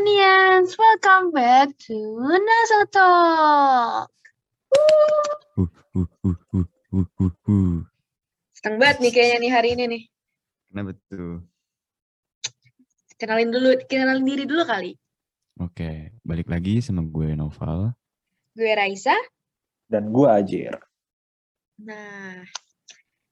Nasonians, welcome back to Naso Talk. Uh, uh, uh. Seneng banget nih kayaknya nih hari ini nih. Kenapa tuh? Kenalin dulu, kenalin diri dulu kali. Oke, balik lagi sama gue Noval. Gue Raisa. dan gue Ajir. Nah,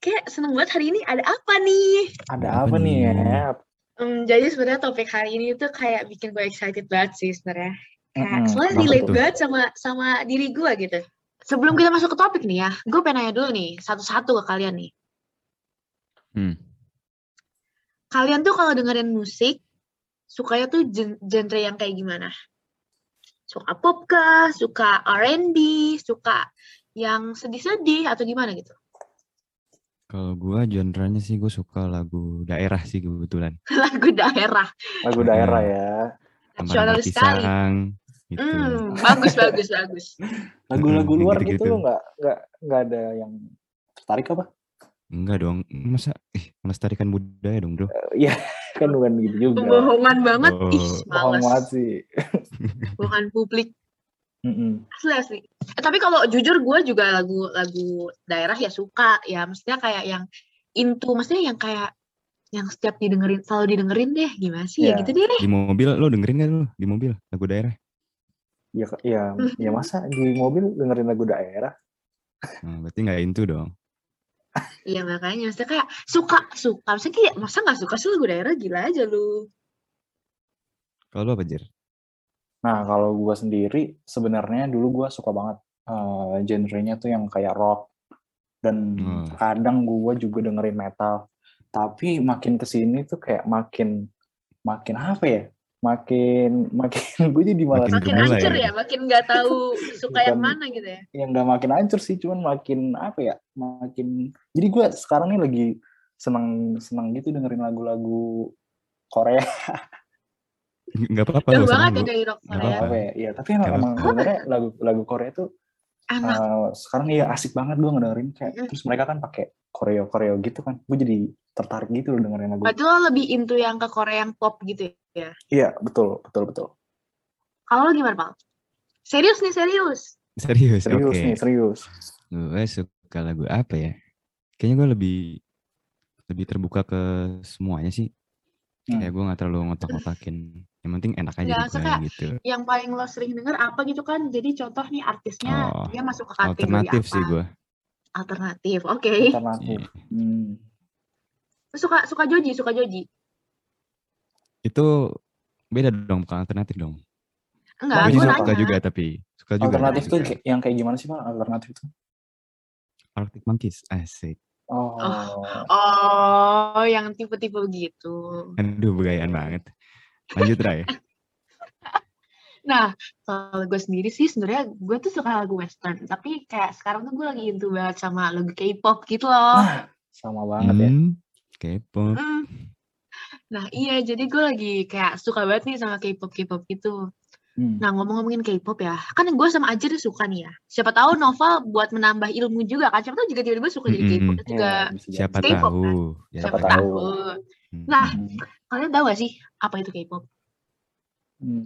kayak seneng banget hari ini ada apa nih? Ada Apa apa, nih nih? ya? Hmm, jadi sebenarnya topik hari ini tuh kayak bikin gue excited banget sih sebenarnya. Kayak Mm-mm, soalnya kenapa relate banget sama sama diri gue gitu. Sebelum kita masuk ke topik nih ya, gue pengen nanya dulu nih satu-satu ke kalian nih. Hmm. Kalian tuh kalau dengerin musik, sukanya tuh gen- genre yang kayak gimana? Suka pop kah? Suka R&B? Suka yang sedih-sedih atau gimana gitu? Kalau gue genre-nya sih gue suka lagu daerah sih kebetulan. Lagu daerah. Lagu daerah ya. Nasional sekali. Gitu. Hmm, bagus, bagus, bagus. Lagu-lagu luar gitu-gitu. gitu lo nggak nggak nggak ada yang tertarik apa? Enggak dong, masa ih, melestarikan budaya dong bro. Eh, Iya kan bukan gitu juga. Pembohongan banget. Ih, Oh. Bohong males. banget sih. Bohongan publik. Mm-mm. Asli, asli. Eh, tapi kalau jujur gue juga lagu-lagu daerah ya suka. Ya, maksudnya kayak yang into. Maksudnya yang kayak yang setiap didengerin, selalu didengerin deh. Gimana sih? Ya Iya. gitu deh. Di mobil lo dengerin kan lo di mobil lagu daerah? Ya ya ya masa di mobil dengerin lagu daerah? Nah, berarti nggak into dong. Iya makanya. Maksudnya kayak suka, suka. Maksudnya kayak, masa gak suka sih lagu daerah? Gila aja lu. Kalau lo apa Jer? Nah kalau gue sendiri sebenarnya dulu gue suka banget eh, genrenya tuh yang kayak rock dan Hmm. kadang gue juga dengerin metal. Tapi makin ke sini tuh kayak makin makin apa ya? Makin makin gue jadi malas Makin Makin hancur ya? ya. Makin gak tahu suka yang mana gitu ya. yang nggak makin hancur sih cuman makin apa ya makin jadi gue sekarang nih lagi seneng seneng gitu dengerin lagu-lagu Korea Nggak apa-apa Jauh banget ya dari rock Nggak Korea. apa ya iya tapi emang, emang sebenarnya lagu lagu Korea tuh Enak. eh, sekarang ya asik banget gue ngedengerin kayak Mm. terus mereka kan pakai koreo koreo gitu kan gue jadi tertarik gitu loh dengerin lagu Berarti lo lebih into yang ke Korea yang pop gitu ya? iya betul betul betul Kalau lo gimana, Pal? Serius nih, serius. Serius, serius oke. nih serius Gue suka lagu apa ya? Kayaknya gue lebih lebih terbuka ke semuanya sih. Hmm. Kayak gue nggak terlalu ngotak-ngotakin. Yang penting enak aja Nggak, gue suka- gitu. Yang paling lo sering denger apa gitu kan? Jadi contoh nih artisnya, Oh, dia masuk ke kategori Alternatif apa? sih gue. Alternatif, oke. alternatif hmm. Lo Suka suka Joji, suka Joji. Itu beda dong, bukan alternatif dong. Enggak, Gue suka juga tapi suka juga. alternatif tuh juga. kayak- yang kayak gimana sih pak alternatif tuh Arctic Monkeys, asik. oh, Oh, yang tipe-tipe gitu. Aduh, begayaan banget. Lanjut Ray. Nah, kalau gue sendiri sih sebenarnya gue tuh suka lagu western, tapi kayak sekarang tuh gue lagi into banget sama lagu K-pop gitu loh. Nah, sama banget ya Hmm, K-pop. Mm. Nah, iya, jadi gue lagi kayak suka banget nih sama K-pop K-pop gitu. Hmm. Nah, ngomong-ngomongin K-pop ya, kan gue sama Ajar suka nih ya. Siapa tahu Nova buat menambah ilmu juga kan. Siapa tahu juga tiba-tiba suka jadi Mm-mm. K-pop itu juga. Ya, bisa jadi. Siapa K-pop, kan? tahu. Ya, Siapa Siapa tahu. tahu. Hmm. Nah, Hmm. kalian tahu gak sih apa itu K-pop? Hmm.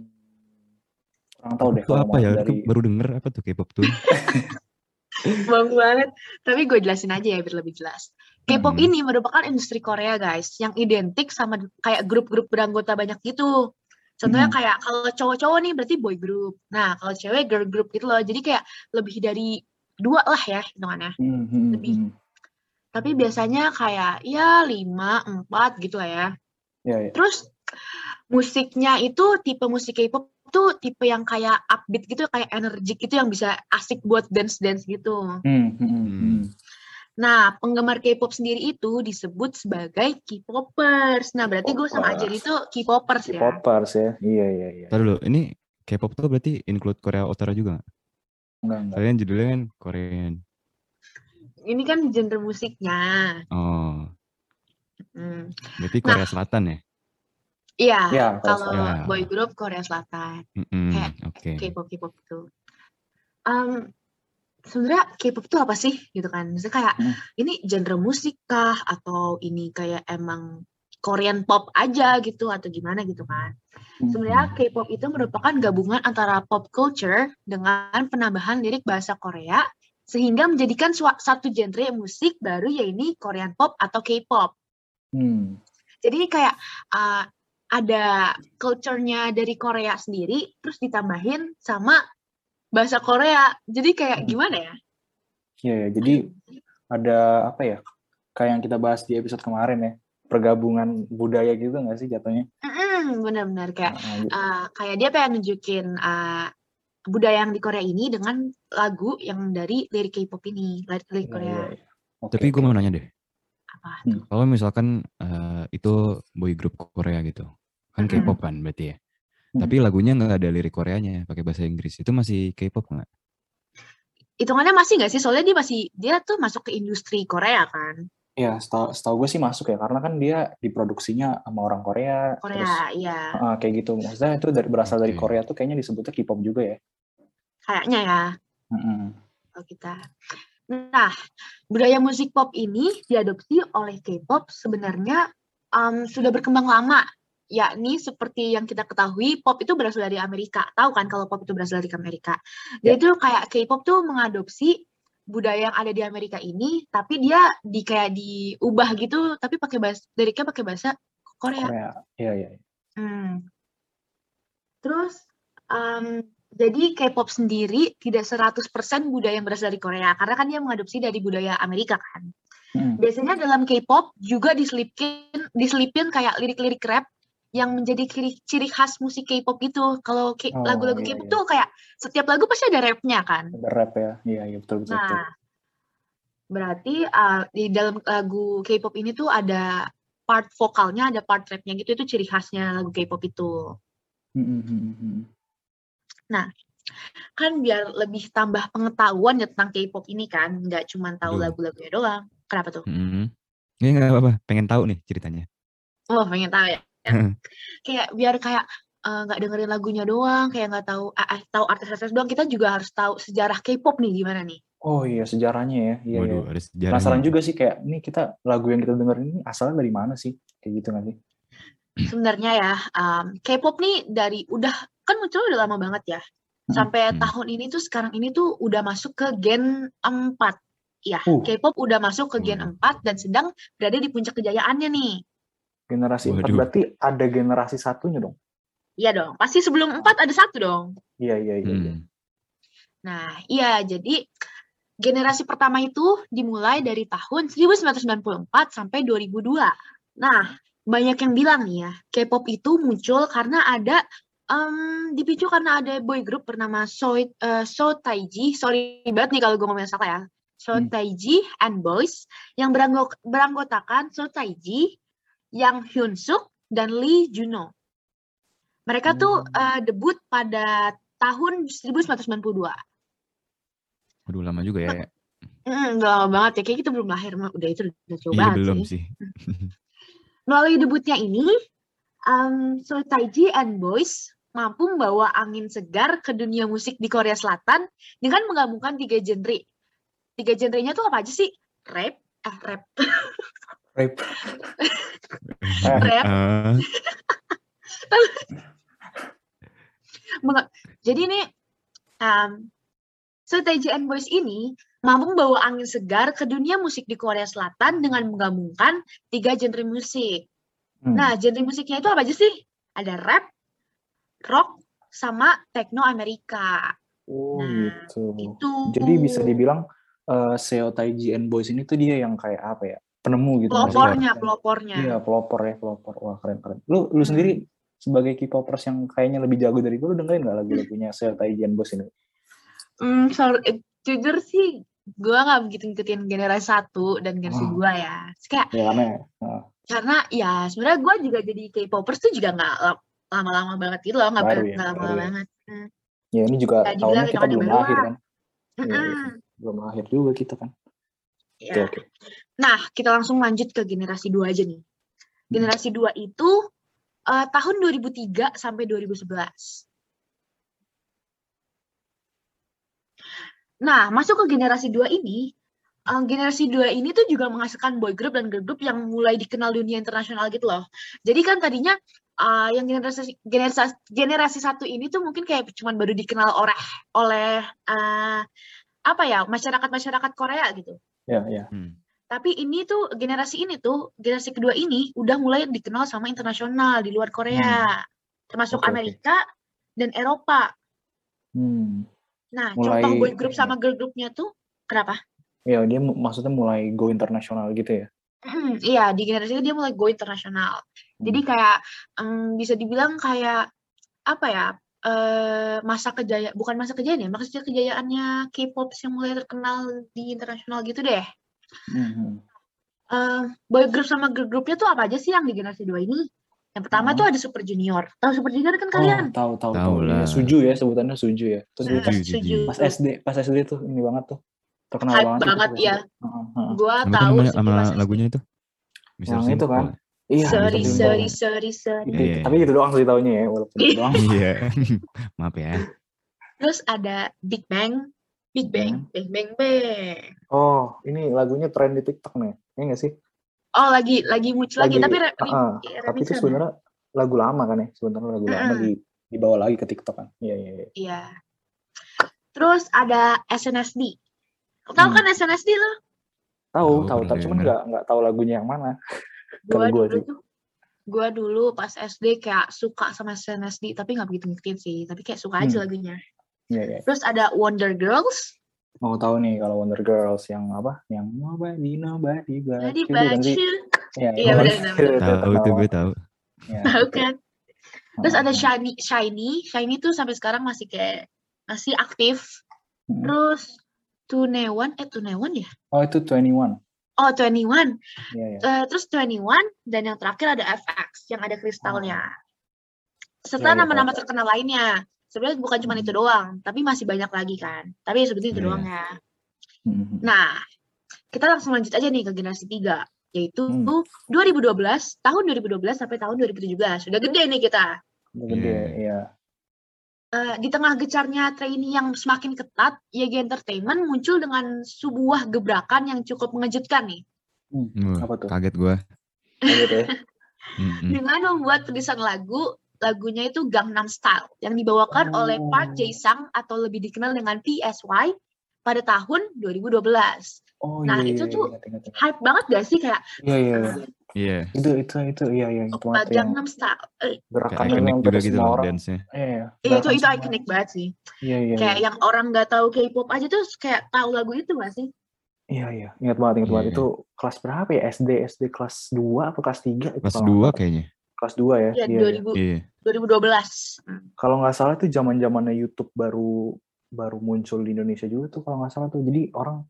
Kurang tahu deh Itu apa ya? dari baru denger apa tuh K-pop tuh? Bang banget. Tapi gue jelasin aja ya biar lebih jelas. K-pop Hmm. ini merupakan industri Korea guys, yang identik sama kayak grup-grup beranggota banyak gitu. Contohnya Hmm. kayak kalau cowok-cowok nih berarti boy group. Nah, kalau cewek girl group gitu loh. Jadi kayak lebih dari dua lah ya hitungannya. Hmm, hmm, Lebih. hmm. Tapi biasanya kayak ya lima, empat gitu lah ya. Ya, ya. Terus musiknya itu tipe musik K-pop tuh tipe yang kayak upbeat gitu, kayak energik gitu yang bisa asik buat dance-dance gitu. Hmm, hmm, hmm, Hmm. hmm. Nah, penggemar K-pop sendiri itu disebut sebagai K-popers. Nah, berarti gue sama Ajar K-popers. itu K-popers ya. K-popers ya. Iya, iya, iya. Ntar dulu, ini K-pop tuh berarti include Korea Utara juga nggak? Enggak, enggak. Kalian judulnya kan Korean. Ini kan genre musiknya. Oh, Hmm. berarti Nah. Korea Selatan ya? Iya, Ya, kalau Ya. boy group Korea Selatan, Mm-mm, Kayak Oke. K-pop K-pop itu. Um, sebenarnya K-pop itu apa sih gitu kan? Misalnya kayak Hmm. ini genre musik kah atau ini kayak emang Korean pop aja gitu atau gimana gitu kan. Hmm. Sebenarnya K-pop itu merupakan gabungan antara pop culture dengan penambahan lirik bahasa Korea sehingga menjadikan satu genre musik baru yaitu Korean pop atau K-pop. Hmm. Jadi kayak uh, ada culture-nya dari Korea sendiri terus ditambahin sama bahasa Korea. Jadi kayak Hmm. gimana ya? Iya, ya. jadi ada apa ya? Kayak yang kita bahas di episode kemarin ya, pergabungan budaya gitu nggak sih jatuhnya? Mm-mm, benar-benar kayak Nah, gitu. uh, kayak dia pengen nunjukin uh, budaya yang di Korea ini dengan lagu yang dari lirik K-pop ini, lirik Iya, Korea. iya, iya. Oke, Tapi gue mau nanya deh, Apa? Hmm. kalau misalkan eh, itu boy group Korea gitu, kan. K-pop kan berarti ya. Hmm. Tapi lagunya nggak ada lirik Koreanya, pakai bahasa Inggris. Itu masih K-pop nggak? Hitungannya masih nggak sih? Soalnya dia masih dia tuh masuk ke industri Korea kan. Iya, setahu, setahu gue sih masuk ya, karena kan dia diproduksinya sama orang Korea, terus Korea, iya. ah, kayak gitu. Maksudnya itu dari, berasal dari. Korea tuh kayaknya disebutnya K-pop juga ya. Kayaknya ya Mm-mm. kalau kita. Nah, budaya musik pop ini diadopsi oleh K-pop sebenarnya um, sudah berkembang lama. Yakni seperti yang kita ketahui, pop itu berasal dari Amerika. Tahu kan kalau pop itu berasal dari Amerika. Ya. Jadi itu kayak K-pop tuh mengadopsi budaya yang ada di Amerika ini, tapi dia di kayak diubah gitu, tapi pakai bahasa liriknya pakai bahasa Korea. Korea, iya iya. iya. Hmm. Terus em, jadi K-pop sendiri tidak 100% budaya yang berasal dari Korea karena kan dia mengadopsi dari budaya Amerika kan. Mm-mm. Biasanya dalam K-pop juga diselipin diselipin kayak lirik-lirik rap yang menjadi ciri, ciri khas musik K-pop itu. Kalau K- Oh, lagu-lagu iya, K-pop iya. tuh kayak setiap lagu pasti ada rapnya kan. Ada rap ya, iya iya betul betul. betul. Nah, berarti uh, di dalam lagu K-pop ini tuh ada part vokalnya, ada part rapnya gitu. Itu ciri khasnya lagu K-pop itu. Mm-mm, mm-mm, mm-mm. kan biar lebih tambah pengetahuan ya tentang K-pop ini kan, nggak cuma tahu Betul. lagu-lagunya doang. Kenapa tuh? Mm-mm. Ya nggak apa-apa, pengen tahu nih ceritanya. Oh, pengen tahu ya. Kayak biar kayak eh, nggak dengerin lagunya doang, kayak nggak tahu ah, ah, tahu artis-artis doang. Kita juga harus tahu sejarah K-pop nih gimana nih. Oh iya sejarahnya ya, iya iya. Waduh, ada sejarahnya. Penasaran juga sih kayak ini kita lagu yang kita dengerin ini asalnya dari mana sih? Kayak gitu nggak sih? Sebenarnya ya, um, K-pop nih dari udah kan muncul udah lama banget ya. Mm-mm. Sampai Hmm. tahun ini tuh sekarang ini tuh udah masuk ke gen 4. Iya, Uh. K-pop udah masuk ke gen Waduh. 4 dan sedang berada di puncak kejayaannya nih. Generasi empat Waduh. berarti ada generasi satunya dong. Iya dong, pasti sebelum 4 ada satu dong. Iya iya iya. iya. Hmm. Nah, iya jadi generasi pertama itu dimulai dari tahun 1994 sampai 2002. Nah, banyak yang bilang nih ya, K-pop itu muncul karena ada em, dipicu karena ada boy group bernama So eh, So Taiji. Sorry banget nih kalau gue ngomongnya salah ya. So Hmm. Taiji and Boys yang beranggo- beranggotakan So Taiji, Yang Hyun Suk dan Lee Juno. Mereka tuh Hmm. eh, debut pada tahun 1992. Waduh lama juga ya. Hmm, udah lama banget ya. Kayak kita belum lahir mah. Udah itu udah jauh Iya belum sih. sih. Melalui debutnya ini, um, So Taiji and Boys mampu membawa angin segar ke dunia musik di Korea Selatan dengan menggabungkan tiga genre. Tiga genrenya tuh apa aja sih? Rap, eh rap, Rap. rap. Menga- Jadi ini um, So Taiji and Boys ini mampu membawa angin segar ke dunia musik di Korea Selatan dengan menggabungkan tiga genre musik. Hmm. Nah, genre musiknya itu apa aja sih? Ada rap, rock, sama techno Amerika. Oh Nah, gitu. Itu. Jadi bisa dibilang eh Seo Taiji and Boys ini tuh dia yang kayak apa ya? Penemu gitu. pelopornya, pelopornya. Iya pelopor ya pelopor. Wah keren keren. Lu lu sendiri sebagai K-popers yang kayaknya lebih jago dari gue, lu dengerin nggak lagu-lagunya Seo Taiji and Boys ini? Hmm, sorry, eh, jujur sih, gue nggak begitu ngikutin generasi satu dan generasi Oh. dua ya. Terus Kayak Ya karena eh, karena ya sebenarnya gue juga jadi K-popers tuh juga nggak la- lama-lama banget gitu loh, nggak ya, nggak lama baru ya. banget. Hmm. ya ini juga tahunnya kita belum lahir lah. kan. Iya. Mm-mm. Belum lahir juga kita kan. Ya. oke. Nah, kita langsung lanjut ke generasi 2 aja nih. Generasi 2 itu eh, tahun 2003 sampai 2011. Nah, masuk ke generasi 2 ini, eh, generasi dua ini tuh juga menghasilkan boy group dan girl group yang mulai dikenal dunia internasional gitu loh. Jadi kan tadinya uh, yang generasi generasi generasi satu ini tuh mungkin kayak cuman baru dikenal oleh oleh uh, apa ya masyarakat masyarakat Korea gitu. Ya, ya. Hmm. Tapi ini tuh generasi ini tuh generasi kedua ini udah mulai dikenal sama internasional di luar Korea, termasuk Oke, oke. Amerika dan Eropa. Hmm. Nah, Mulai- contoh boy group sama girl groupnya tuh kenapa? Ya, dia maksudnya mulai go internasional gitu ya. Hmm, iya, di generasi itu dia mulai go internasional. Jadi kayak em, bisa dibilang kayak apa ya? Eh masa kejayaan bukan masa kejayaan ya, maksudnya kejayaannya K-pop yang mulai terkenal di internasional gitu deh. Hmm. Eh boy group sama girl groupnya tuh apa aja sih yang di generasi dua ini? Yang pertama Hmm. tuh ada Super Junior. Tahu Super Junior kan Oh, kalian? tahu tahu Tahu tahu. Lah. Suju ya sebutannya Suju ya. Terus dulu Nah, pas, Suju, pas SD, pas SD tuh ini banget tuh. Terkenal Hype banget. banget, ya. Gua Apa tuh tahu lagunya itu? Yang itu kan. Iya, Sorry, sorry, sorry, sorry. Iya. Tapi gitu doang sih taunya ya, walaupun itu doang. Iya. Maaf ya. Terus ada Big Bang, Big Bang, Bang Bang Bang. Oh, ini lagunya tren di TikTok nih. Iya nggak sih? Oh lagi lagi muncul lagi, Lagi- tapi re- re- Tapi itu ya? sebenarnya lagu lama kan ya? Sebenarnya lagu lama Mm-mm. di dibawa lagi ke TikTok kan. Iya, iya, iya. Iya. Terus ada SNSD. Tahu Hmm. kan SNSD lo? Tahu, Tahu, tahu, cuman nggak nggak tahu lagunya yang mana. Gua dulu sih. tuh gua dulu pas SD kayak suka sama SNSD tapi nggak begitu ngikutin sih tapi kayak suka aja Hmm. lagunya Iya, iya. terus ada Wonder Girls Mau tahu nih kalau Wonder Girls yang apa? Yang nobody nobody but you sih? baju Iya, Iya, benar, itu Tahu gue tahu. Iya, tahu kan terus ada Heeh. Shiny Shiny Shiny tuh sampai sekarang masih kayak masih aktif Hmm. terus Tunewan eh Tunewan ya Oh, itu 21. Oh 21 Iya, iya. Eh, terus 21 dan yang terakhir ada FX yang ada kristalnya. Serta Ya, ya, nama-nama tahu. terkenal lainnya. Sebenarnya bukan cuma itu doang, tapi masih banyak lagi kan. Tapi ya seperti itu Iya, doang ya. Mhm. Nah, kita langsung lanjut aja nih ke generasi 3, yaitu Hmm. 2012, tahun 2012 sampai tahun 2017. Sudah gede nih kita. Gede, Hmm. iya. Eh, di tengah gecarnya trainee yang semakin ketat, YG Entertainment muncul dengan sebuah gebrakan yang cukup mengejutkan nih. Hmm, Wah, Apa tuh? Kaget gue. Kaget ya? Mm-mm. dengan membuat tulisan lagu lagunya itu Gangnam Style yang dibawakan oleh Park Oh. Jae-sang atau lebih dikenal dengan PSY pada tahun 2012. Oh Nah, iya, itu iya, tuh ingat, ingat. Hype banget gak sih kayak Iya, iya, iya. Iya. Itu, itu, itu, iya, iya. Itu yang Gangnam Style. Eh, ikonik memang juga gitu loh orang. dance-nya. Iya, iya. iya, itu Gerakan itu ikonik banget sih. Iya, iya, Kayak iya. yang orang nggak tahu K-pop aja tuh kayak tahu lagu itu gak sih? Iya, iya. Ingat banget, ingat banget. Iya. Itu kelas berapa ya? SD, SD kelas 2 apa kelas 3? Itu Kelas kalau nggak 2 salah. kayaknya. Kelas 2 ya? Ya, Iya, iya. 2000, Iya. 2012. Hmm. Kalau nggak salah itu zaman zamannya YouTube baru baru muncul di Indonesia juga tuh kalau nggak salah tuh. Jadi orang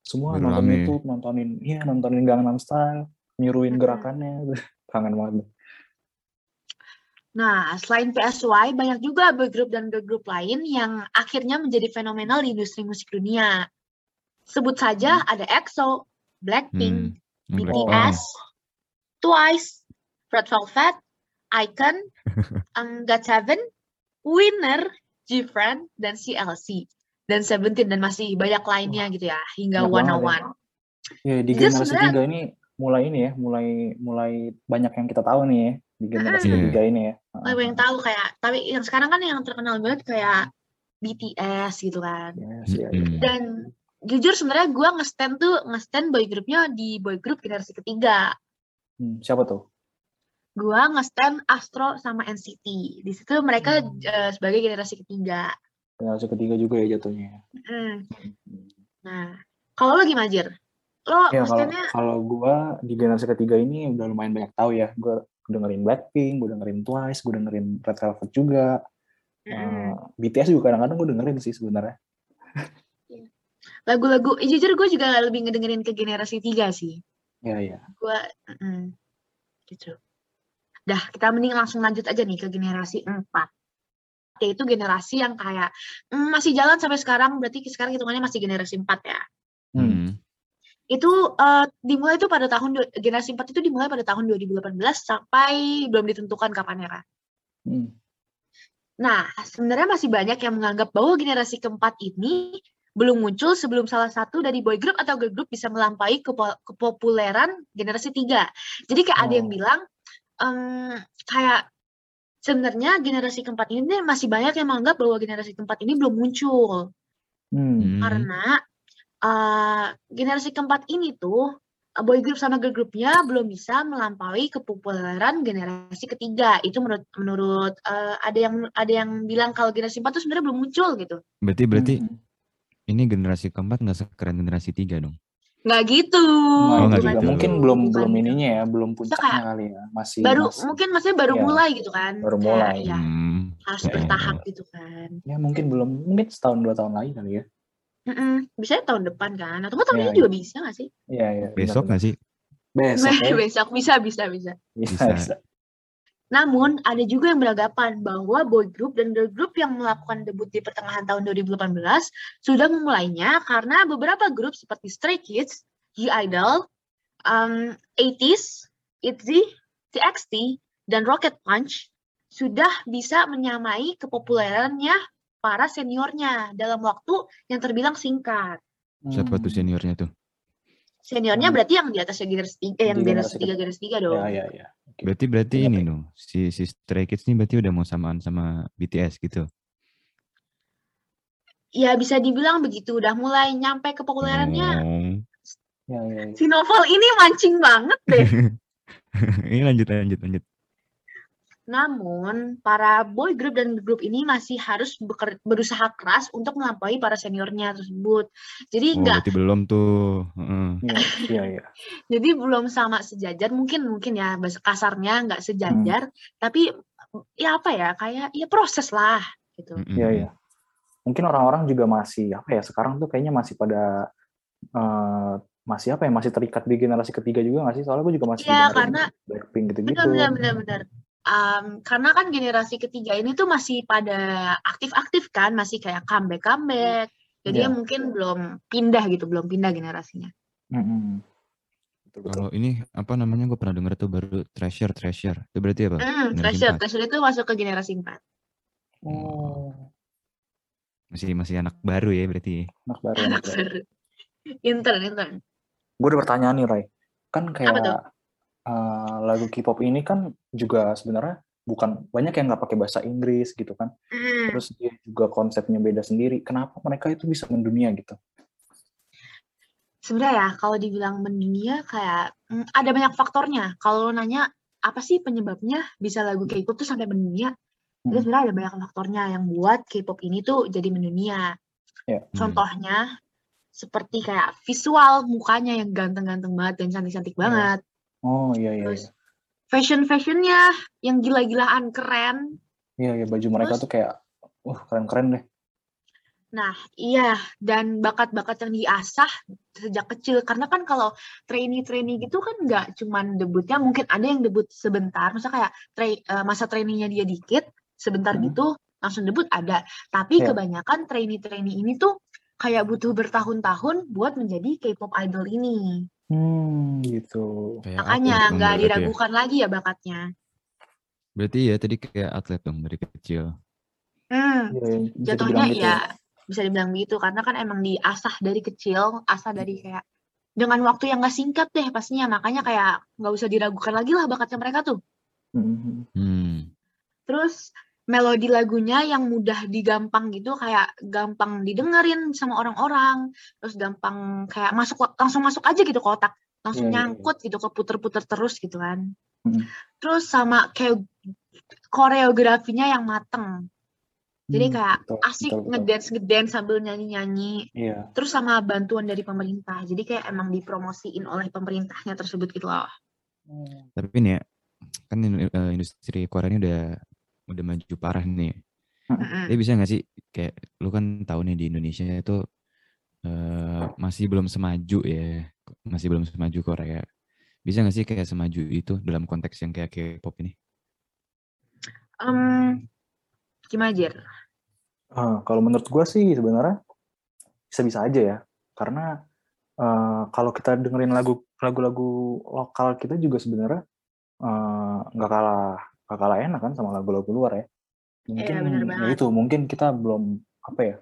semua Baru nonton. YouTube, nontonin, iya nontonin Gangnam Style, niruin gerakannya. Kangen banget. Nah, selain PSY, banyak juga boy group dan girl group lain yang akhirnya menjadi fenomenal di industri musik dunia. Sebut saja ada EXO, Blackpink, Hmm. Yang Oh. BTS, Twice, Red Velvet, Icon, um, GOT7, Winner, GFriend, dan CLC. Dan Seventeen dan masih banyak lainnya gitu ya, hingga banget One ya. on One. Ya di Jadi generasi sebenarnya- tiga ini mulai ini ya, mulai mulai banyak yang kita tahu nih ya di generasi Mm-mm. ketiga ini ya. Mulai yang tahu kayak, tapi yang sekarang kan yang terkenal banget kayak BTS gitu kan. Yes, iya, iya. Dan jujur sebenarnya gue nge-stand tuh nge-stand boy groupnya di boy group generasi ketiga. Hmm, siapa tuh? Gue nge-stand Astro sama NCT. Di situ mereka Hmm. eh, sebagai generasi ketiga. Generasi ketiga juga ya jatuhnya. Mm. Nah, kalau lo gimana Jir? Lo Ya kalau nge-standnya kalau gua di generasi ketiga ini udah lumayan banyak tahu ya. Gua dengerin Blackpink, gue dengerin Twice, gue dengerin Red Velvet juga. mm, Eh, BTS juga kadang-kadang gue dengerin sih sebenarnya. lagu-lagu, eh, jujur gue juga lebih ngedengerin ke generasi tiga sih. Iya iya. Gue, mm, gitu. Dah, kita mending langsung lanjut aja nih ke generasi empat. Yaitu generasi yang kayak mm, masih jalan sampai sekarang, berarti sekarang hitungannya masih generasi empat ya. Hmm. Itu eh, dimulai itu pada tahun generasi 4 itu dimulai pada tahun 2018 sampai belum ditentukan kapannya kan. Hmm. Nah, sebenarnya masih banyak yang menganggap bahwa generasi keempat ini belum muncul sebelum salah satu dari boy group atau girl group bisa melampaui kepo- kepopuleran generasi tiga. Jadi kayak ada yang Oh. bilang em, kayak sebenarnya generasi keempat ini masih banyak yang menganggap bahwa generasi keempat ini belum muncul. Hmm. karena eh, generasi keempat ini tuh eh, boy group sama girl groupnya belum bisa melampaui kepopuleran generasi ketiga. Itu menurut menurut eh, ada yang ada yang bilang kalau generasi empat tuh sebenarnya belum muncul gitu. Berarti berarti Hmm. ini generasi keempat nggak sekeren generasi tiga dong. Nggak gitu. Oh, juga. gitu. Mungkin belum Bukan belum ininya ya, belum puncaknya kayak kali ya. Masih Baru masih- mungkin maksudnya baru Iya. mulai gitu kan. Baru Kayak, mulai. ya, Hmm. harus Ya, ya, bertahap ya. gitu kan. ya mungkin belum mungkin setahun dua tahun lagi kali ya. Mm-mm. Bisa tahun depan kan? Atau tahun Iya, ini iya. juga bisa nggak sih? Iya iya. Besok nggak sih? Besok ya. Besok bisa bisa bisa. Bisa, Bisa. bisa. Namun ada juga yang beranggapan bahwa boy group dan girl group yang melakukan debut di pertengahan tahun 2018 sudah memulainya karena beberapa grup seperti Stray Kids, G-Idol, um, 80s, ITZY, TXT, dan Rocket Punch sudah bisa menyamai kepopulerannya para seniornya dalam waktu yang terbilang singkat. Siapa tuh Hmm. seniornya tuh? Seniornya Hmm. berarti yang di atas generasi tiga, eh, yang Di tiga, generasi tiga dong. Ya ya ya. Oke. Berarti berarti ini ya. no si si Stray Kids ini berarti udah mau samaan sama BTS gitu. Ya bisa dibilang begitu, udah mulai nyampe kepopulerannya. Oh. Ya ya. ya. Si novel ini mancing banget deh. ini lanjut lanjut lanjut. Namun, para boy group dan group ini masih harus beker- berusaha keras untuk melampaui para seniornya tersebut. Jadi Oh, enggak, belum tuh. Heeh. Iya iya iya. jadi belum sama sejajar. Mungkin mungkin ya bahasa kasarnya nggak sejajar, tapi ya apa ya kayak ya proses lah gitu. Mm-mm. Iya iya. Mungkin orang-orang juga masih apa ya sekarang tuh kayaknya masih pada eh, masih apa ya masih terikat di generasi ketiga juga nggak sih? Soalnya gue juga masih Iya, dengerin karena- Blackpink gitu-gitu. Benar, benar. Um, karena kan generasi ketiga ini tuh masih pada aktif-aktif kan, masih kayak comeback-comeback. Jadi Iya. mungkin belum pindah gitu, belum pindah generasinya. Betul. Kalau ini apa namanya gue pernah denger tuh baru Treasure Treasure. Itu berarti apa? Generasi Treasure, empat. Treasure itu masuk ke generasi 4. Oh, Masih masih anak baru ya berarti. anak baru. Anak baru. Intern, intern. Gue ada pertanyaan nih, Ray. Kan Apa tuh? kayak eh, lagu K-pop ini kan juga sebenarnya bukan banyak yang nggak pakai bahasa Inggris gitu kan. Hmm. Terus dia juga konsepnya beda sendiri. Kenapa mereka itu bisa mendunia gitu? Sebenarnya ya, kalau dibilang mendunia kayak hmm, ada banyak faktornya. Kalau lo nanya apa sih penyebabnya bisa lagu K-pop tuh sampai mendunia? Itu Hmm. sebenarnya ada banyak faktornya yang buat K-pop ini tuh jadi mendunia. Ya. Hmm. Contohnya seperti kayak visual mukanya yang ganteng-ganteng banget dan cantik-cantik Iya. banget. Oh iya iya Terus iya. fashion-fashionnya yang gila-gilaan keren. Iya iya baju mereka Terus- tuh kayak wah keren-keren deh. Nah, iya, dan bakat-bakat yang diasah sejak kecil. Karena kan kalau trainee-trainee gitu kan nggak cuman debutnya, mungkin ada yang debut sebentar. Misalnya kayak tra- eh, masa trainee-nya dia dikit, sebentar Hmm. gitu, langsung debut ada. Tapi Iya. kebanyakan trainee-trainee ini tuh kayak butuh bertahun-tahun buat menjadi K-pop idol ini. Hmm gitu. Kayak Makanya atlet dong nggak berarti ya. diragukan lagi ya bakatnya. Berarti ya tadi kayak atlet dong dari kecil. Hmm, Iya, iya, bisa jatuhnya dibilang gitu ya bisa dibilang begitu karena kan emang diasah dari kecil asah dari kayak dengan waktu yang gak singkat deh pastinya makanya kayak nggak usah diragukan lagi lah bakatnya mereka tuh Hmm. Hmm. terus melodi lagunya yang mudah digampang gitu kayak gampang didengerin sama orang-orang terus gampang kayak masuk langsung masuk aja gitu ke otak langsung Iya, iya, iya. nyangkut gitu keputer-puter terus gitu kan Hmm. terus sama kayak koreografinya yang mateng jadi Hmm, kayak betul, asik betul, betul. ngedance ngedance sambil nyanyi-nyanyi Iya. terus sama bantuan dari pemerintah jadi kayak emang dipromosiin oleh pemerintahnya tersebut gitu loh Hmm. Tapi nih ya, kan eh, industri Korea ini udah udah maju parah nih. Tapi bisa nggak sih kayak lu kan tahu nih di Indonesia itu eh, masih belum semaju ya, masih belum semaju Korea. Bisa nggak sih kayak semaju itu dalam konteks yang kayak K-pop ini? Em, gimana Jer? Ah, kalau menurut gue sih sebenarnya bisa-bisa aja ya, karena eh, kalau kita dengerin lagu lagu-lagu lokal kita juga sebenarnya eh, nggak kalah nggak kalah enak kan sama lagu-lagu luar ya. Mungkin Iya, bener ya banget. itu mungkin kita belum apa ya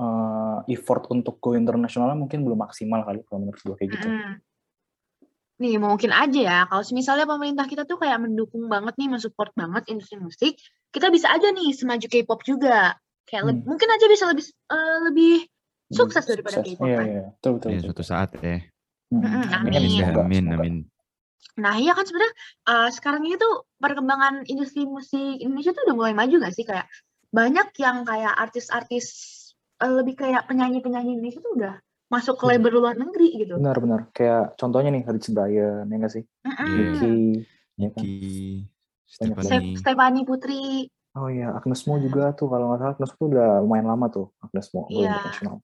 eh, effort untuk go internasional mungkin belum maksimal kali kalau menurut gue kayak gitu. Mm-mm. Nih mungkin aja ya kalau misalnya pemerintah kita tuh kayak mendukung banget nih, mensupport banget industri musik, kita bisa aja nih semaju K-pop juga. Kayak Hmm. mungkin aja bisa lebih eh, lebih sukses Hmm, daripada. K-pop Iya, kan. iya, betul betul. Ya, betul. suatu saat ya. Mm-mm, Amin, amin. Amin, amin. Nah iya kan sebenarnya eh, sekarang ini tuh perkembangan industri musik Indonesia tuh udah mulai maju gak sih kayak banyak yang kayak artis-artis eh, lebih kayak penyanyi-penyanyi Indonesia tuh udah masuk ke label luar negeri gitu. Benar-benar. Kayak contohnya nih Rich Brian, ya nggak sih? Mm-mm. Iya. Nicky, ya kan? Stephanie. Stephanie Putri. Oh iya, Agnes Mo juga tuh kalau nggak salah Agnes Mo tuh udah lumayan lama tuh Agnes Mo go Iya. internasional.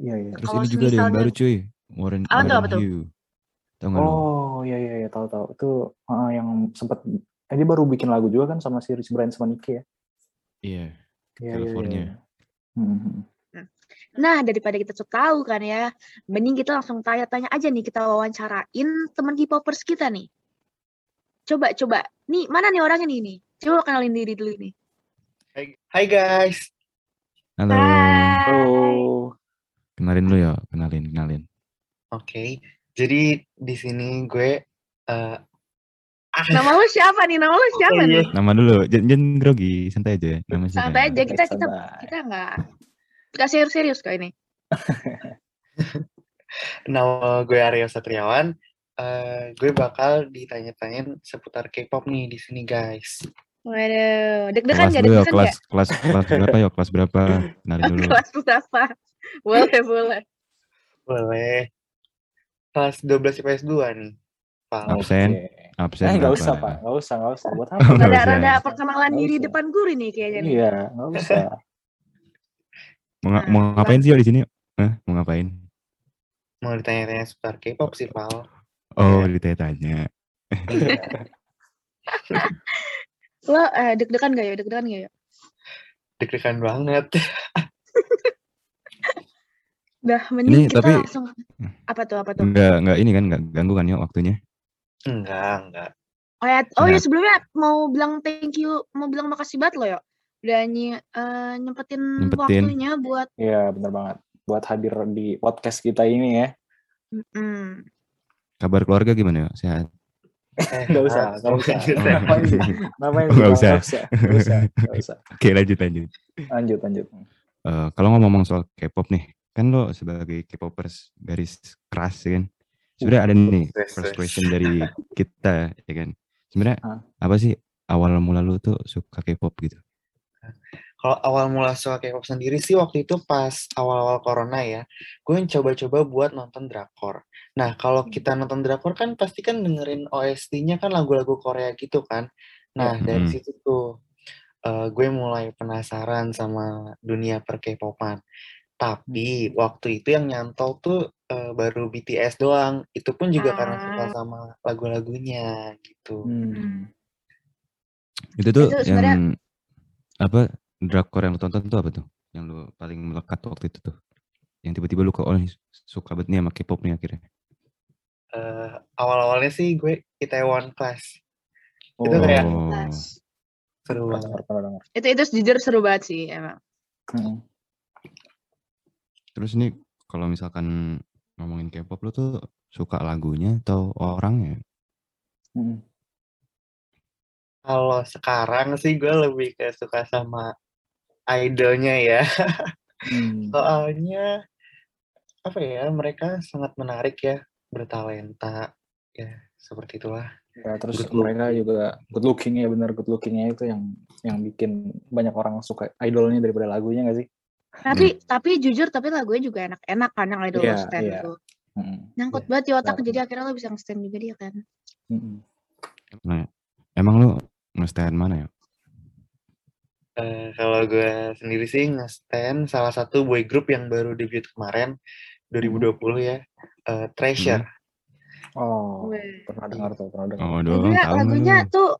Iya iya. Terus Kalau ini juga ada yang baru cuy. Warren, Warren? Hugh. Tau gak lu? Oh iya iya iya tahu tahu itu uh, yang sempat eh, dia baru bikin lagu juga kan sama si Rich Brian sama Nicky ya. Iya. Iya iya California. iya. Hmm. Nah, daripada kita sok tahu kan ya, mending kita langsung tanya-tanya aja nih, kita wawancarain teman K-popers kita nih. Coba, coba. Nih, mana nih orangnya nih? nih? Coba kenalin diri dulu nih. Hai, hai guys. Halo. Hai. Oh, Kenalin lu ya, kenalin, kenalin. Oke. Jadi di sini gue eh ah, Nama lu siapa nih? Nama lu siapa Oh, iya. nih? Nama dulu, jangan, grogi, santai aja. Nama siapa? Santai aja, kita kita kita nggak nggak serius-serius kok ini. nama gue Aryo Satriawan. Eh gue bakal ditanya-tanyain seputar K-pop nih di sini guys. Waduh, deg-degan ya, Deg-degan kelas, kelas, kelas berapa ya, kelas berapa? Kenalin dulu. Kelas berapa? Boleh, boleh. Boleh. Kelas 12 IPS 2 nih. Pak. Absen, oke. absen Eh nggak berapa? usah pak, nggak usah nggak usah. Buat apa? Usah. Rada-rada perkenalan diri usah. depan guru nih kayaknya nih. Iya nggak usah. Mau, nga- Nah, mau ngapain sih di sini? Hah? Mau ngapain? Mau ditanya-tanya seputar K-pop sih, Pal. Oh, Iya. ditanya-tanya. Lo eh, deg-degan gak ya? Deg-degan gak ya? Deg-degan banget. Udah, mending Ini kita tapi- langsung apa tuh apa tuh? Enggak, enggak ini kan, enggak ganggu kan ya waktunya? Enggak, enggak. Oh ya, oh ya Nah. sebelumnya mau bilang thank you, mau bilang makasih banget lo ya. Udah ny eh, nyempetin, Nyempetin. waktunya buat Iya benar banget. Buat hadir di podcast kita ini ya. mm, Kabar keluarga gimana ya? Sehat? Eh, Nggak usah, ah, nggak usah. Ngapain sih? Ngapain Oh, sih? usah. Nggak usah. Nggak usah. Nggak usah. Oke, lanjut lanjut. Lanjut lanjut. Eh, kalau ngomong soal K-pop nih, kan lo sebagai K-popers garis keras ya kan. Sebenarnya ada nih first question dari kita ya kan. Sebenarnya apa sih awal mula lu tuh suka K-pop gitu? Kalau awal mula suka K-pop sendiri sih waktu itu pas awal-awal corona ya, gue coba-coba buat nonton drakor. Nah, kalau kita nonton drakor kan pasti kan dengerin OST-nya kan lagu-lagu Korea gitu kan. Nah, dari Hmm. situ tuh eh, gue mulai penasaran sama dunia per K-popan. Tapi waktu itu yang nyantol tuh eh, baru BTS doang. Itu pun juga karena suka Ah. sama lagu-lagunya gitu. Hmm. Itu tuh Itu sebenarnya- yang apa drakor yang lu tonton tuh apa tuh? Yang lu paling melekat waktu itu tuh? Yang tiba-tiba lu kok oh, suka banget nih sama K-pop nih akhirnya. Eh, awal-awalnya sih gue Itaewon Class. Oh, Itu kayak- Oh. Kelas. Seru banget. itu itu jujur seru banget sih emang. Hmm. Terus nih kalau misalkan ngomongin K-pop lu tuh suka lagunya atau orangnya? Hmm. Kalau sekarang sih gue lebih ke suka sama idolnya ya. Hmm. Soalnya apa ya, mereka sangat menarik ya, bertalenta. Ya, seperti itulah. Ya, terus Good mereka looking. juga good looking ya benar good lookingnya itu yang yang bikin banyak orang suka idolnya daripada lagunya gak sih? Tapi tapi jujur tapi lagunya juga enak-enak kan yang idol Iya, stand iya. itu. Hmm. Nyangkut banget di otak jadi akhirnya lo bisa nge-stand juga dia kan. Hmm. Nah, emang lu nge-stand mana ya? Eh, kalau gue sendiri sih nge-stand salah satu boy group yang baru debut kemarin, 2020 ya, eh, Treasure. Oh, Weh. pernah dengar tuh, pernah dengar. Oh, doang Lagunya, tahu lagunya tuh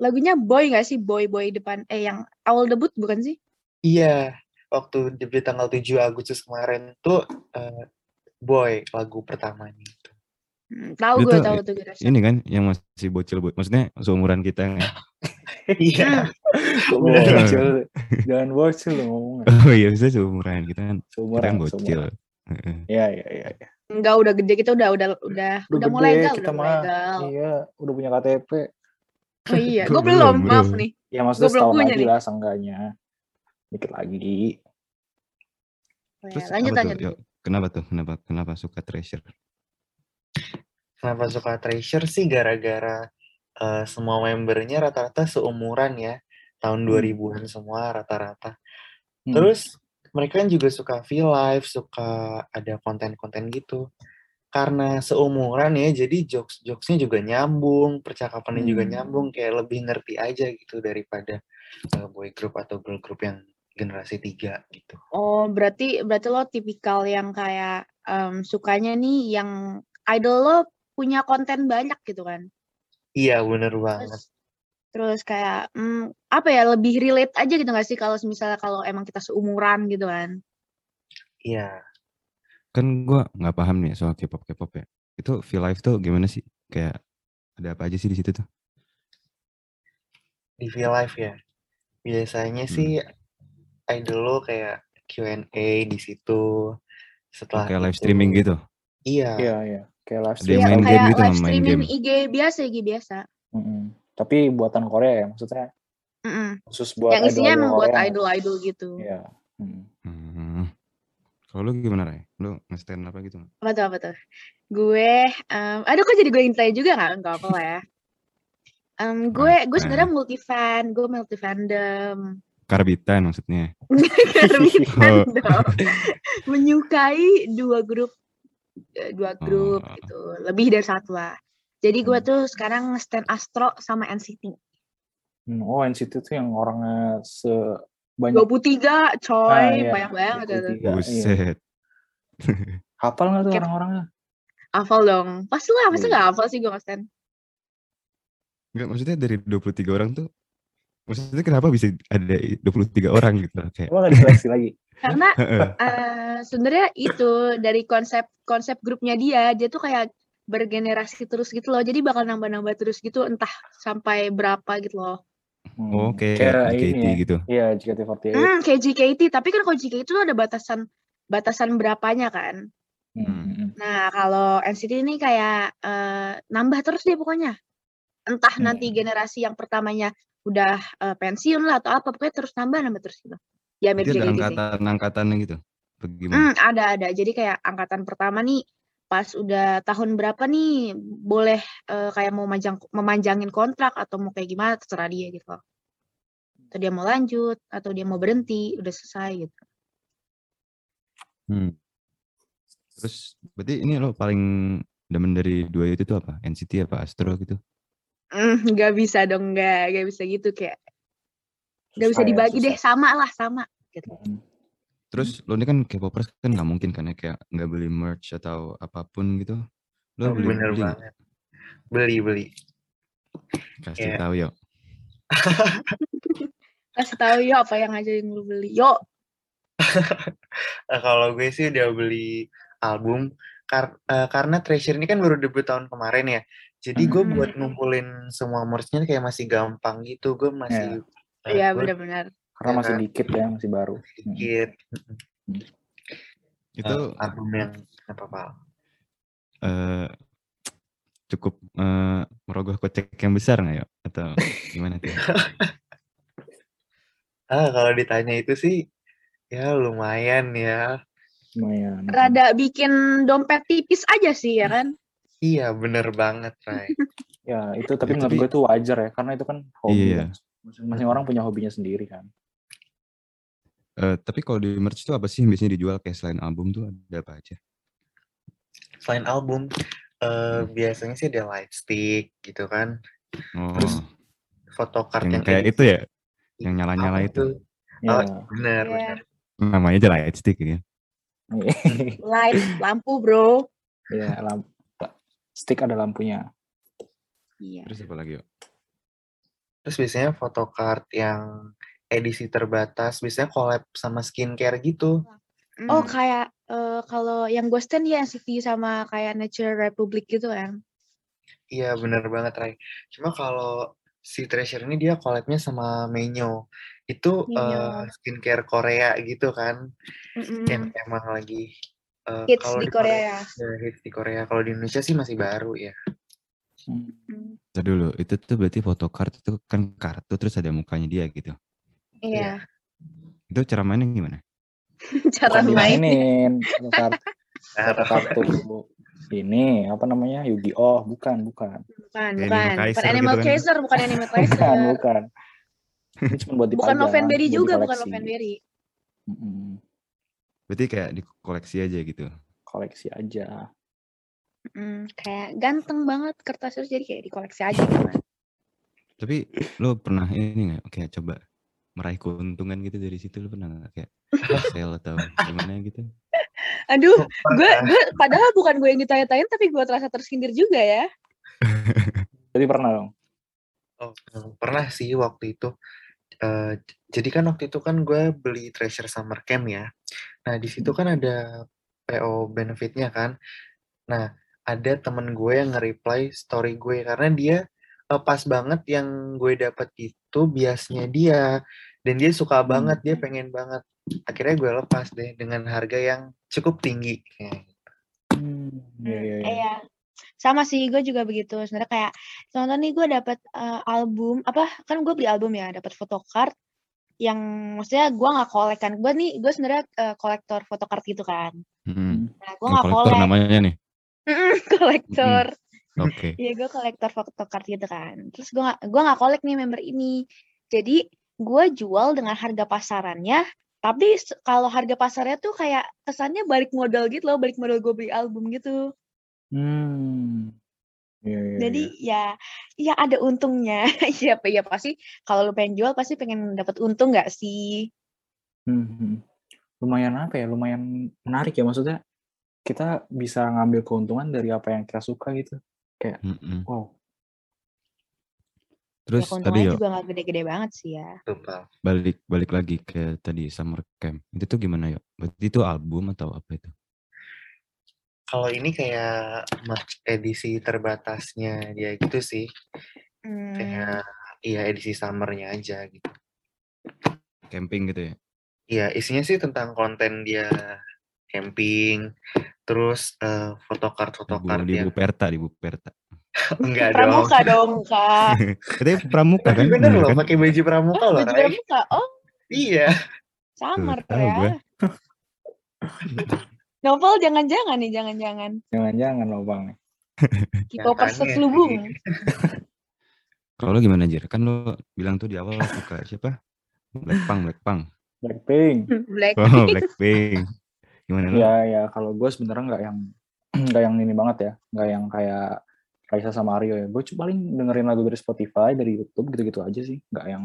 lagunya boy gak sih? Boy boy depan eh yang awal debut bukan sih? Iya, waktu debut tanggal 7 Agustus kemarin tuh eh, Boy lagu pertamanya itu. Hmm, tahu Itu gue tuh tahu tuh gue rasa. Ini kan yang masih bocil, bo- maksudnya seumuran kita kan. Iya. Kok bocil? Jangan bocil lo ngomongnya. Oh iya, bisa seumuran. Kita kan, kita Seumuran, kan bocil. Iya, iya, iya. iya. Enggak udah gede kita udah udah udah Udah udah mulai gede, legal, kita udah mulai legal. Iya, udah punya KTP. Oh iya, Gua gue belum, maaf nih. Ya maksudnya setahun punya lagi lah seenggaknya. Dikit lagi. Oh, ya, Terus lanjut lanjut. tuh? Yuk, kenapa tuh? Kenapa kenapa suka treasure? Kenapa suka Treasure sih gara-gara eh, semua membernya rata-rata seumuran ya. Tahun 2000-an semua rata-rata. Hmm. Terus mereka kan juga suka V-Live, suka ada konten-konten gitu. Karena seumuran ya, jadi jokes-jokesnya juga nyambung, percakapannya juga Hmm. nyambung, kayak lebih ngerti aja gitu daripada eh, boy group atau girl group yang generasi tiga gitu. Oh, berarti berarti lo tipikal yang kayak em, sukanya nih yang idol lo punya konten banyak gitu kan. Iya, bener banget. Terus terus kayak hmm, apa ya lebih relate aja gitu gak sih kalau misalnya kalau emang kita seumuran gitu kan. Iya. Kan gua nggak paham nih soal K-pop K-pop ya. Itu feel life tuh gimana sih? Kayak ada apa aja sih di situ tuh? di V-Live ya. Biasanya Hmm. sih idol lo kayak Q&A di situ. Setelah Kayak live streaming gitu. Iya. Iya, iya. Kayak live Iya, main streaming. game kayak gitu, live main streaming game. IG biasa IG biasa. Mm-mm. Tapi buatan Korea ya, maksudnya Mm-mm. khusus buat yang isinya emang buat Korea. idol-idol gitu. Iya. Hmm. Hmm. Kalau lu gimana, Ray? Lu nge-stand apa gitu? Apa tuh apa tuh? Gue, em, aduh kok jadi gue yang tanya juga nggak? Enggak apa lah ya. Em, gue gue sebenarnya Nah. multi fan, gue multi fandom. Karbitan maksudnya. Oh. fandom. Menyukai dua grup eh, dua grup Oh. gitu. Lebih dari satu lah. Jadi gue Hmm. tuh sekarang stand Astro sama NCT. Hmm, Oh, NCT tuh yang orangnya sebanyak 23 coy, Ah, iya. banyak banget itu. 23, iya. Buset. Hafal nggak tuh orang-orangnya? Hafal dong. Pasti lah, masa Iya. nggak hafal sih gue nge-stand. Enggak, maksudnya dari 23 orang tuh maksudnya kenapa bisa ada 23 orang gitu kayak Emang nggak diseleksi lagi? Karena eh sebenarnya itu dari konsep konsep grupnya dia, dia tuh kayak bergenerasi terus gitu loh. Jadi bakal nambah-nambah terus gitu entah sampai berapa gitu loh. Hmm, Oh, kayak kayak JKT ya. gitu. Iya, JKT48. Hmm, kayak JKT, tapi kan kalau JKT itu ada batasan batasan berapanya kan. Hmm, hmm, hmm. Nah, kalau NCT ini kayak eh, nambah terus deh pokoknya. Entah Hmm. nanti generasi yang pertamanya udah eh, pensiun lah atau apa, pokoknya terus nambah nambah terus gitu. Ya mirip Jadi ada JKT sih. angkatan-angkatannya gitu. Bagaimana? Hmm, ada ada. Jadi kayak angkatan pertama nih pas udah tahun berapa nih boleh eh, kayak mau manjang memanjangin kontrak atau mau kayak gimana terserah dia gitu. Atau dia mau lanjut atau dia mau berhenti udah selesai gitu. Hmm. Terus berarti ini lo paling demen dari dua itu tuh apa? NCT apa Astro gitu? Hmm, nggak bisa dong nggak nggak bisa gitu kayak nggak bisa Susah ya, dibagi deh sama lah sama gitu. Hmm. Terus lo ini kan K-popers kan nggak mungkin kan ya kayak nggak beli merch atau apa pun gitu. Lo Oh, beli bener beli banget. Beli, beli. Kasih Kayak- tahu yuk. Kasih tahu yo apa yang ngajarin lu beli. Yo, Eh, kalau gue sih udah beli album kar- eh, karena Treasure ini kan baru debut tahun kemarin ya. Jadi gue Hmm. buat ngumpulin semua merch-nya kayak masih gampang gitu. Gue masih iya gue benar-benar. Karena Ya masih kan? dikit ya, masih baru. Hmm. dikit Itu eh, album yang apa apa. eh, cukup eh, merogoh kocek yang besar nggak yuk? Atau gimana tuh? Ah kalau ditanya itu sih ya lumayan ya. Lumayan. Rada bikin dompet tipis aja sih ya kan. Iya bener banget Ray. Ya, itu tapi Ya, menurut tapi- gue itu wajar ya, karena itu kan hobi. Iya. kan. Masing-masing orang punya hobinya sendiri kan. Eh, tapi kalau di merch itu apa sih yang biasanya dijual kayak selain album tuh ada apa aja? Selain album eh, biasanya sih ada light stick gitu kan. Oh, Terus Photocard yang yang, kayak edisi- itu ya, yang nyala-nyala apa itu. tuh? Ya. Oh, bener Iya. bener. Namanya aja light stick ya. Light lampu, Bro. Iya, lampu. Stick ada lampunya. Iya. Terus apa lagi yuk? Terus biasanya photocard yang edisi terbatas, biasanya collab sama skincare gitu. Oh Hmm. kayak eh, kalau yang gue stand ya NCT sama kayak Nature Republic gitu kan. Iya bener banget Ray. Cuma kalau si Treasure ini dia collabnya sama Menyo. Itu Menyo. eh, skincare Korea gitu kan, Mm-mm. yang emang lagi eh, Hits di Korea. ya, hits di Korea. Kalau di Indonesia sih masih baru ya. Hmm. Mm. Tadi dulu, itu tuh berarti foto kartu itu kan kartu terus ada mukanya dia gitu. Iya. Itu cara mainnya gimana? Cara Bukan main. dimainin foto kartu, foto Nah, kartu ini apa namanya Yu-Gi-Oh bukan bukan Bukan, Kayak bukan. Animal Bukan Animal gitu kan. Kaiser, bukan Animal bukan Kaiser. bukan ini cuma buat Bukan Novenberry juga, bukan. Novenberry. Mm-mm. Berarti kayak dikoleksi aja gitu. koleksi aja Mm, kayak ganteng banget kertas terus jadi kayak dikoleksi aja gitu kan. Tapi lo pernah ini nggak kayak coba meraih keuntungan gitu dari situ lo pernah nggak kayak sale atau gimana gitu? Aduh, gue gue padahal bukan gue yang ditanya-tanyain tapi gue terasa tersindir juga ya. jadi pernah dong Oh, pernah sih waktu itu. Eh, jadi kan waktu itu kan gue beli Treasure Summer Camp ya. Nah di situ kan ada PO benefitnya kan. Nah ada temen gue yang nge-reply story gue karena dia eh, pas banget yang gue dapat itu biasnya dia dan dia suka banget dia pengen banget. Akhirnya gue lepas deh dengan harga yang cukup tinggi. Kayak hmm, iya, iya, iya. Iya. Sama sih, gue juga begitu. Sebenarnya kayak contoh nih gue dapat eh, album apa kan gue beli album ya, dapat photocard yang maksudnya gue nggak kolek kan. Gue nih gue sebenarnya eh, kolektor photocard gitu kan. Mm-mm. Nah gue nggak kolektor kolek. namanya nih. Kolektor. Oke. Iya gue kolektor photocard gitu kan. Terus gue gue nggak kolek nih member ini. Jadi gue jual dengan harga pasarannya. Tapi kalau harga pasarnya tuh kayak kesannya balik modal gitu loh, balik modal gue beli album gitu. Hmm. Iya, iya, Jadi iya. ya, ya ada untungnya. Iya, apa ya pasti kalau lu pengen jual pasti pengen dapat untung nggak sih? Hmm, hmm. lumayan apa ya lumayan menarik ya maksudnya kita bisa ngambil keuntungan dari apa yang kita suka gitu Mm-mm. wow Ya Terus tadi keuntungannya yo juga nggak gede-gede banget sih ya. balik balik lagi ke tadi summer camp. Itu tuh gimana yo? Berarti itu album atau apa itu? Kalau ini kayak merch edisi terbatasnya dia gitu sih. Hmm, Kayak iya edisi summernya aja gitu. Camping gitu ya? Iya, isinya sih tentang konten dia camping, terus eh, Di photocard Bu, photocard di yang Bu Perta, di Bu Perta. enggak dong. pramuka dong kak. Katanya pramuka kan? bener loh, kan? pakai baju pramuka Oh, loh, baju pramuka. Oh, Iya. samar tahu ya. Novel jangan-jangan nih, jangan-jangan. jangan-jangan loh bang K-popers terselubung. sih. Kalau lo gimana Jir? Kan lo bilang tuh di awal suka siapa? Blackpink, Blackpink. Blackpink Black. Oh, Blackpink. Gimana lo? ya ya kalau gue sebenarnya nggak yang nggak yang ini banget ya nggak yang kayak Raisa sama Aryo ya gue cuma paling dengerin lagu dari Spotify dari YouTube gitu-gitu aja sih nggak yang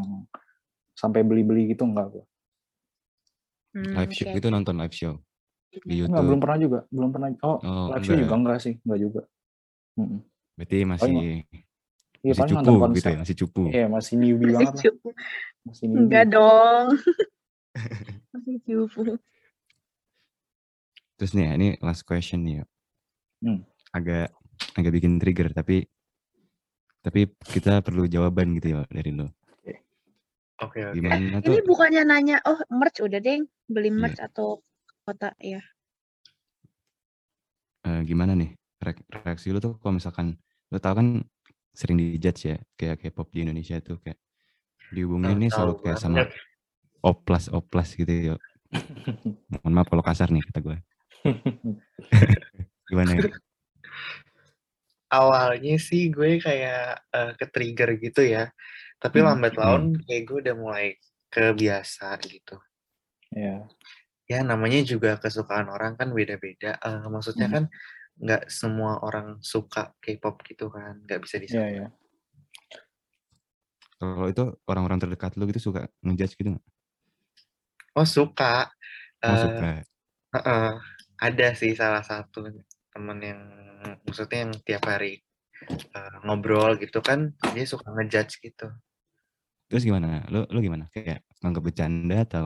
sampai beli-beli gitu nggak gue Hmm, Live show oke. itu nonton live show di nggak YouTube. belum pernah juga belum pernah oh, Oh, live show enggak juga ya? enggak sih enggak juga Mm-mm. Berarti masih iya masih cupu gitu ya, masih cupu. iya masih newbie Masih banget lah masih newbie Enggak dong. Masih cupu. Terus nih, ya, ini last question nih. ya. Hmm. Agak agak bikin trigger tapi tapi kita perlu jawaban gitu ya dari lo. Oke, oke. Gimana Ini tuh? bukannya nanya, oh merch udah deh, beli Iya. merch atau kota ya. eh, gimana nih reak- reaksi lo tuh kalau misalkan lo tau kan sering dijudge ya kayak K-pop di Indonesia tuh kayak dihubungin nih selalu kayak sama oplas oplas gitu ya. Mohon maaf kalau kasar nih kata gue. Gimana ya? Awalnya sih gue kayak eh, ke-trigger gitu ya. Tapi Hmm. lambat laun kayak gue udah mulai kebiasa gitu. ya Ya namanya juga kesukaan orang kan beda-beda. Eh, maksudnya Hmm. kan nggak semua orang suka K-pop gitu kan. Nggak bisa ya disamain. ya Kalau itu orang-orang terdekat lo gitu suka ngejudge gitu nggak? Oh suka. Oh Eh, suka. Heeh, ada sih salah satu temen yang maksudnya yang tiap hari eh, ngobrol gitu kan dia suka ngejudge gitu. Terus gimana? Lo lo gimana? Kayak nganggap bercanda atau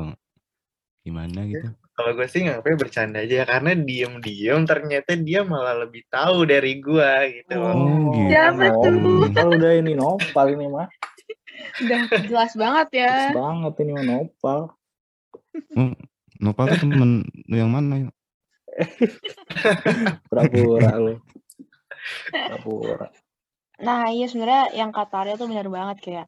gimana gitu? Kalau gue sih nganggapnya bercanda aja karena diem-diem ternyata dia malah lebih tahu dari gua gitu. loh. Oh, gitu. Siapa tuh? Kalau udah ini nopal ini mah Udah jelas banget ya. Terus banget ini mau nopal. Oh, Nopal tuh temen lu yang mana yuk? Pura-pura lu. Pura-pura. Nah, iya sebenarnya yang kata Arya tuh benar banget kayak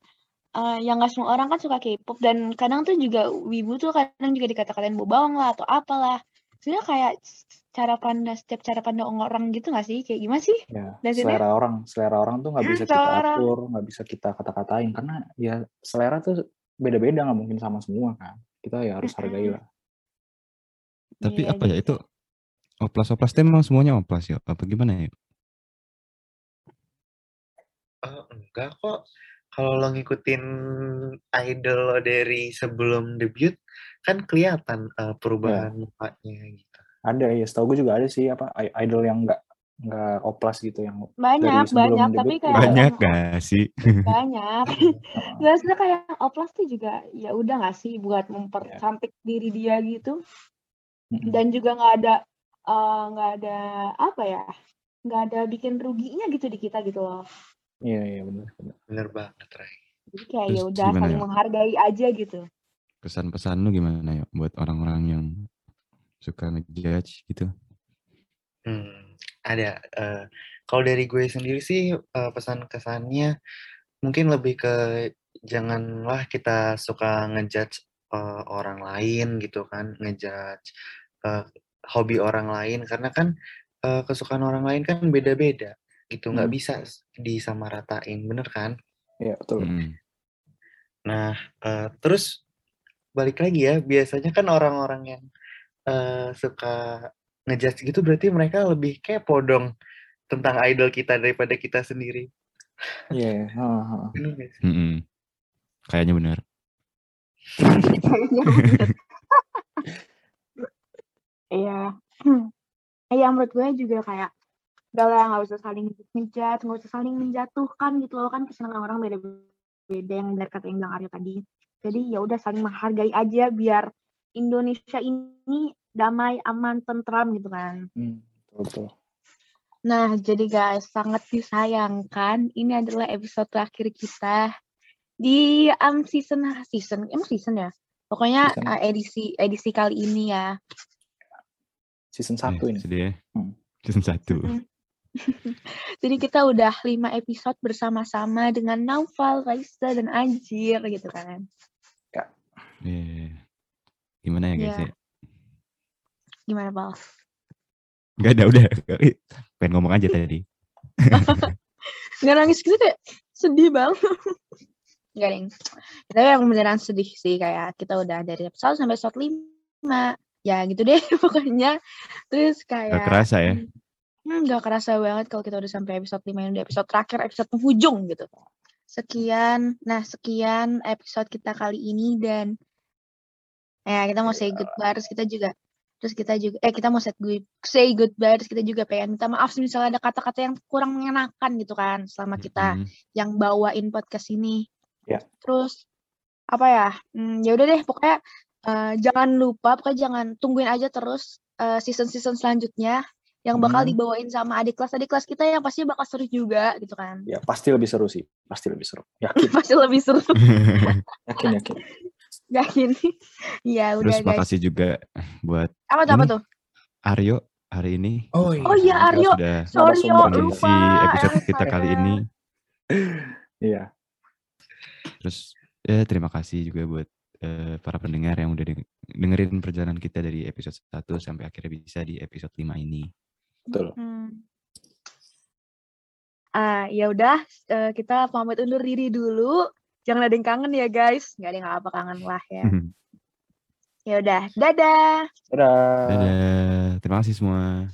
eh yang nggak semua orang kan suka K-pop dan kadang tuh juga wibu tuh kadang juga dikata-katain bawang lah atau apalah. Sebenarnya kayak cara pandang setiap cara pandang orang gitu nggak sih? Kayak gimana sih? Ya, Dan sini- selera orang, selera orang tuh nggak Hmm, bisa kita orang. atur, nggak bisa kita kata-katain karena ya selera tuh beda-beda nggak mungkin sama semua kan. Kita ya harus hargai lah. Tapi Iya, apa ya jadi itu oplas-oplas tuh emang semuanya oplas ya? Apa gimana ya? Oh, enggak kok. Kalau lo ngikutin idol lo dari sebelum debut, kan kelihatan eh, perubahan mukanya gitu. Ada ya, setahu gue juga ada sih apa idol yang nggak nggak oplas gitu yang banyak banyak debut tapi kayak Banyak gak sih? banyak. Nggak kayak yang oplas tuh juga ya udah nggak sih buat mempercantik diri dia gitu. Dan juga nggak ada eh, nggak ada apa ya nggak ada bikin ruginya gitu di kita gitu loh Iya iya benar. benar. Bener banget, Ray. jadi kayak ya udah saling ya? menghargai aja gitu Kesan-pesan lu gimana ya buat orang-orang yang suka ngejudge gitu? Hmm, ada. eh, kalau dari gue sendiri sih eh, pesan kesannya mungkin lebih ke janganlah kita suka ngejudge eh, orang lain gitu kan, ngejudge eh, hobi orang lain karena kan eh, kesukaan orang lain kan beda-beda gitu, nggak Hmm. bisa disamaratain, bener kan? Iya betul. Mm-mm. Nah, eh, terus balik lagi ya, biasanya kan orang-orang yang eh, suka ngejudge gitu berarti mereka lebih kepo dong tentang idol kita daripada kita sendiri. Iya. iya. Heeh, heeh. Bener nggak sih? Mm-mm. Kayaknya benar. iya Iya menurut gue juga kayak udah lah nggak usah saling ngejat nggak usah saling menjatuhkan gitu loh kan kesenangan orang beda-beda yang benar kata yang bilang Aryo tadi jadi ya udah saling menghargai aja biar Indonesia ini damai aman tentram gitu kan Hmm, betul. Nah, jadi guys, sangat disayangkan ini adalah episode terakhir kita di um, season season emang season ya. Pokoknya Season. uh, edisi edisi kali ini ya. Season satu Eh, ini. sedih ya. Hmm. Season 1. Mm. Jadi kita udah lima episode bersama-sama dengan Naufal, Raisa, dan Anjir gitu kan. Eh, Gimana ya guys Iya. ya? Gimana, Pal? Gak ada udah. Pengen ngomong aja tadi. Nggak nangis gitu kayak sedih banget. Enggak, Ding. Tapi yang beneran sedih sih kayak kita udah dari episode sampai episode 5. Ya gitu deh pokoknya. Terus kayak Gak kerasa ya. Hmm, gak kerasa banget kalau kita udah sampai episode 5 ini, udah episode terakhir, episode penghujung gitu. Sekian, nah sekian episode kita kali ini dan ya kita mau say goodbye terus kita juga terus kita juga eh kita mau set good, say goodbye terus kita juga pengen minta maaf misalnya ada kata-kata yang kurang mengenakan gitu kan selama kita Mm. yang bawain podcast ini. Ya. Terus apa ya? Hmm, ya udah deh pokoknya eh, jangan lupa pokoknya jangan tungguin aja terus eh, season-season selanjutnya yang bakal Hmm. dibawain sama adik kelas adik kelas kita yang pasti bakal seru juga gitu kan. Ya pasti lebih seru sih. Pasti lebih seru. Yakin, pasti lebih seru yakin, yakin. yakin. ya udah Terus guys. makasih juga buat Apa tuh apa tuh? Aryo hari ini. Oh iya. Oh iya Yang Aryo. sudah Sorry mengisi lupa. episode Eh, kita kali ya. ini. Iya. Terus ya terima kasih juga buat eh, para pendengar yang udah deng- dengerin perjalanan kita dari episode 1 sampai akhirnya bisa di episode 5 ini. Betul. Hmm. Ah, ya udah eh, kita pamit undur diri dulu. Jangan ada yang kangen ya guys. Nggak ada yang apa kangen lah ya. Ya udah, dadah. Dadah. Dadah. Terima kasih semua.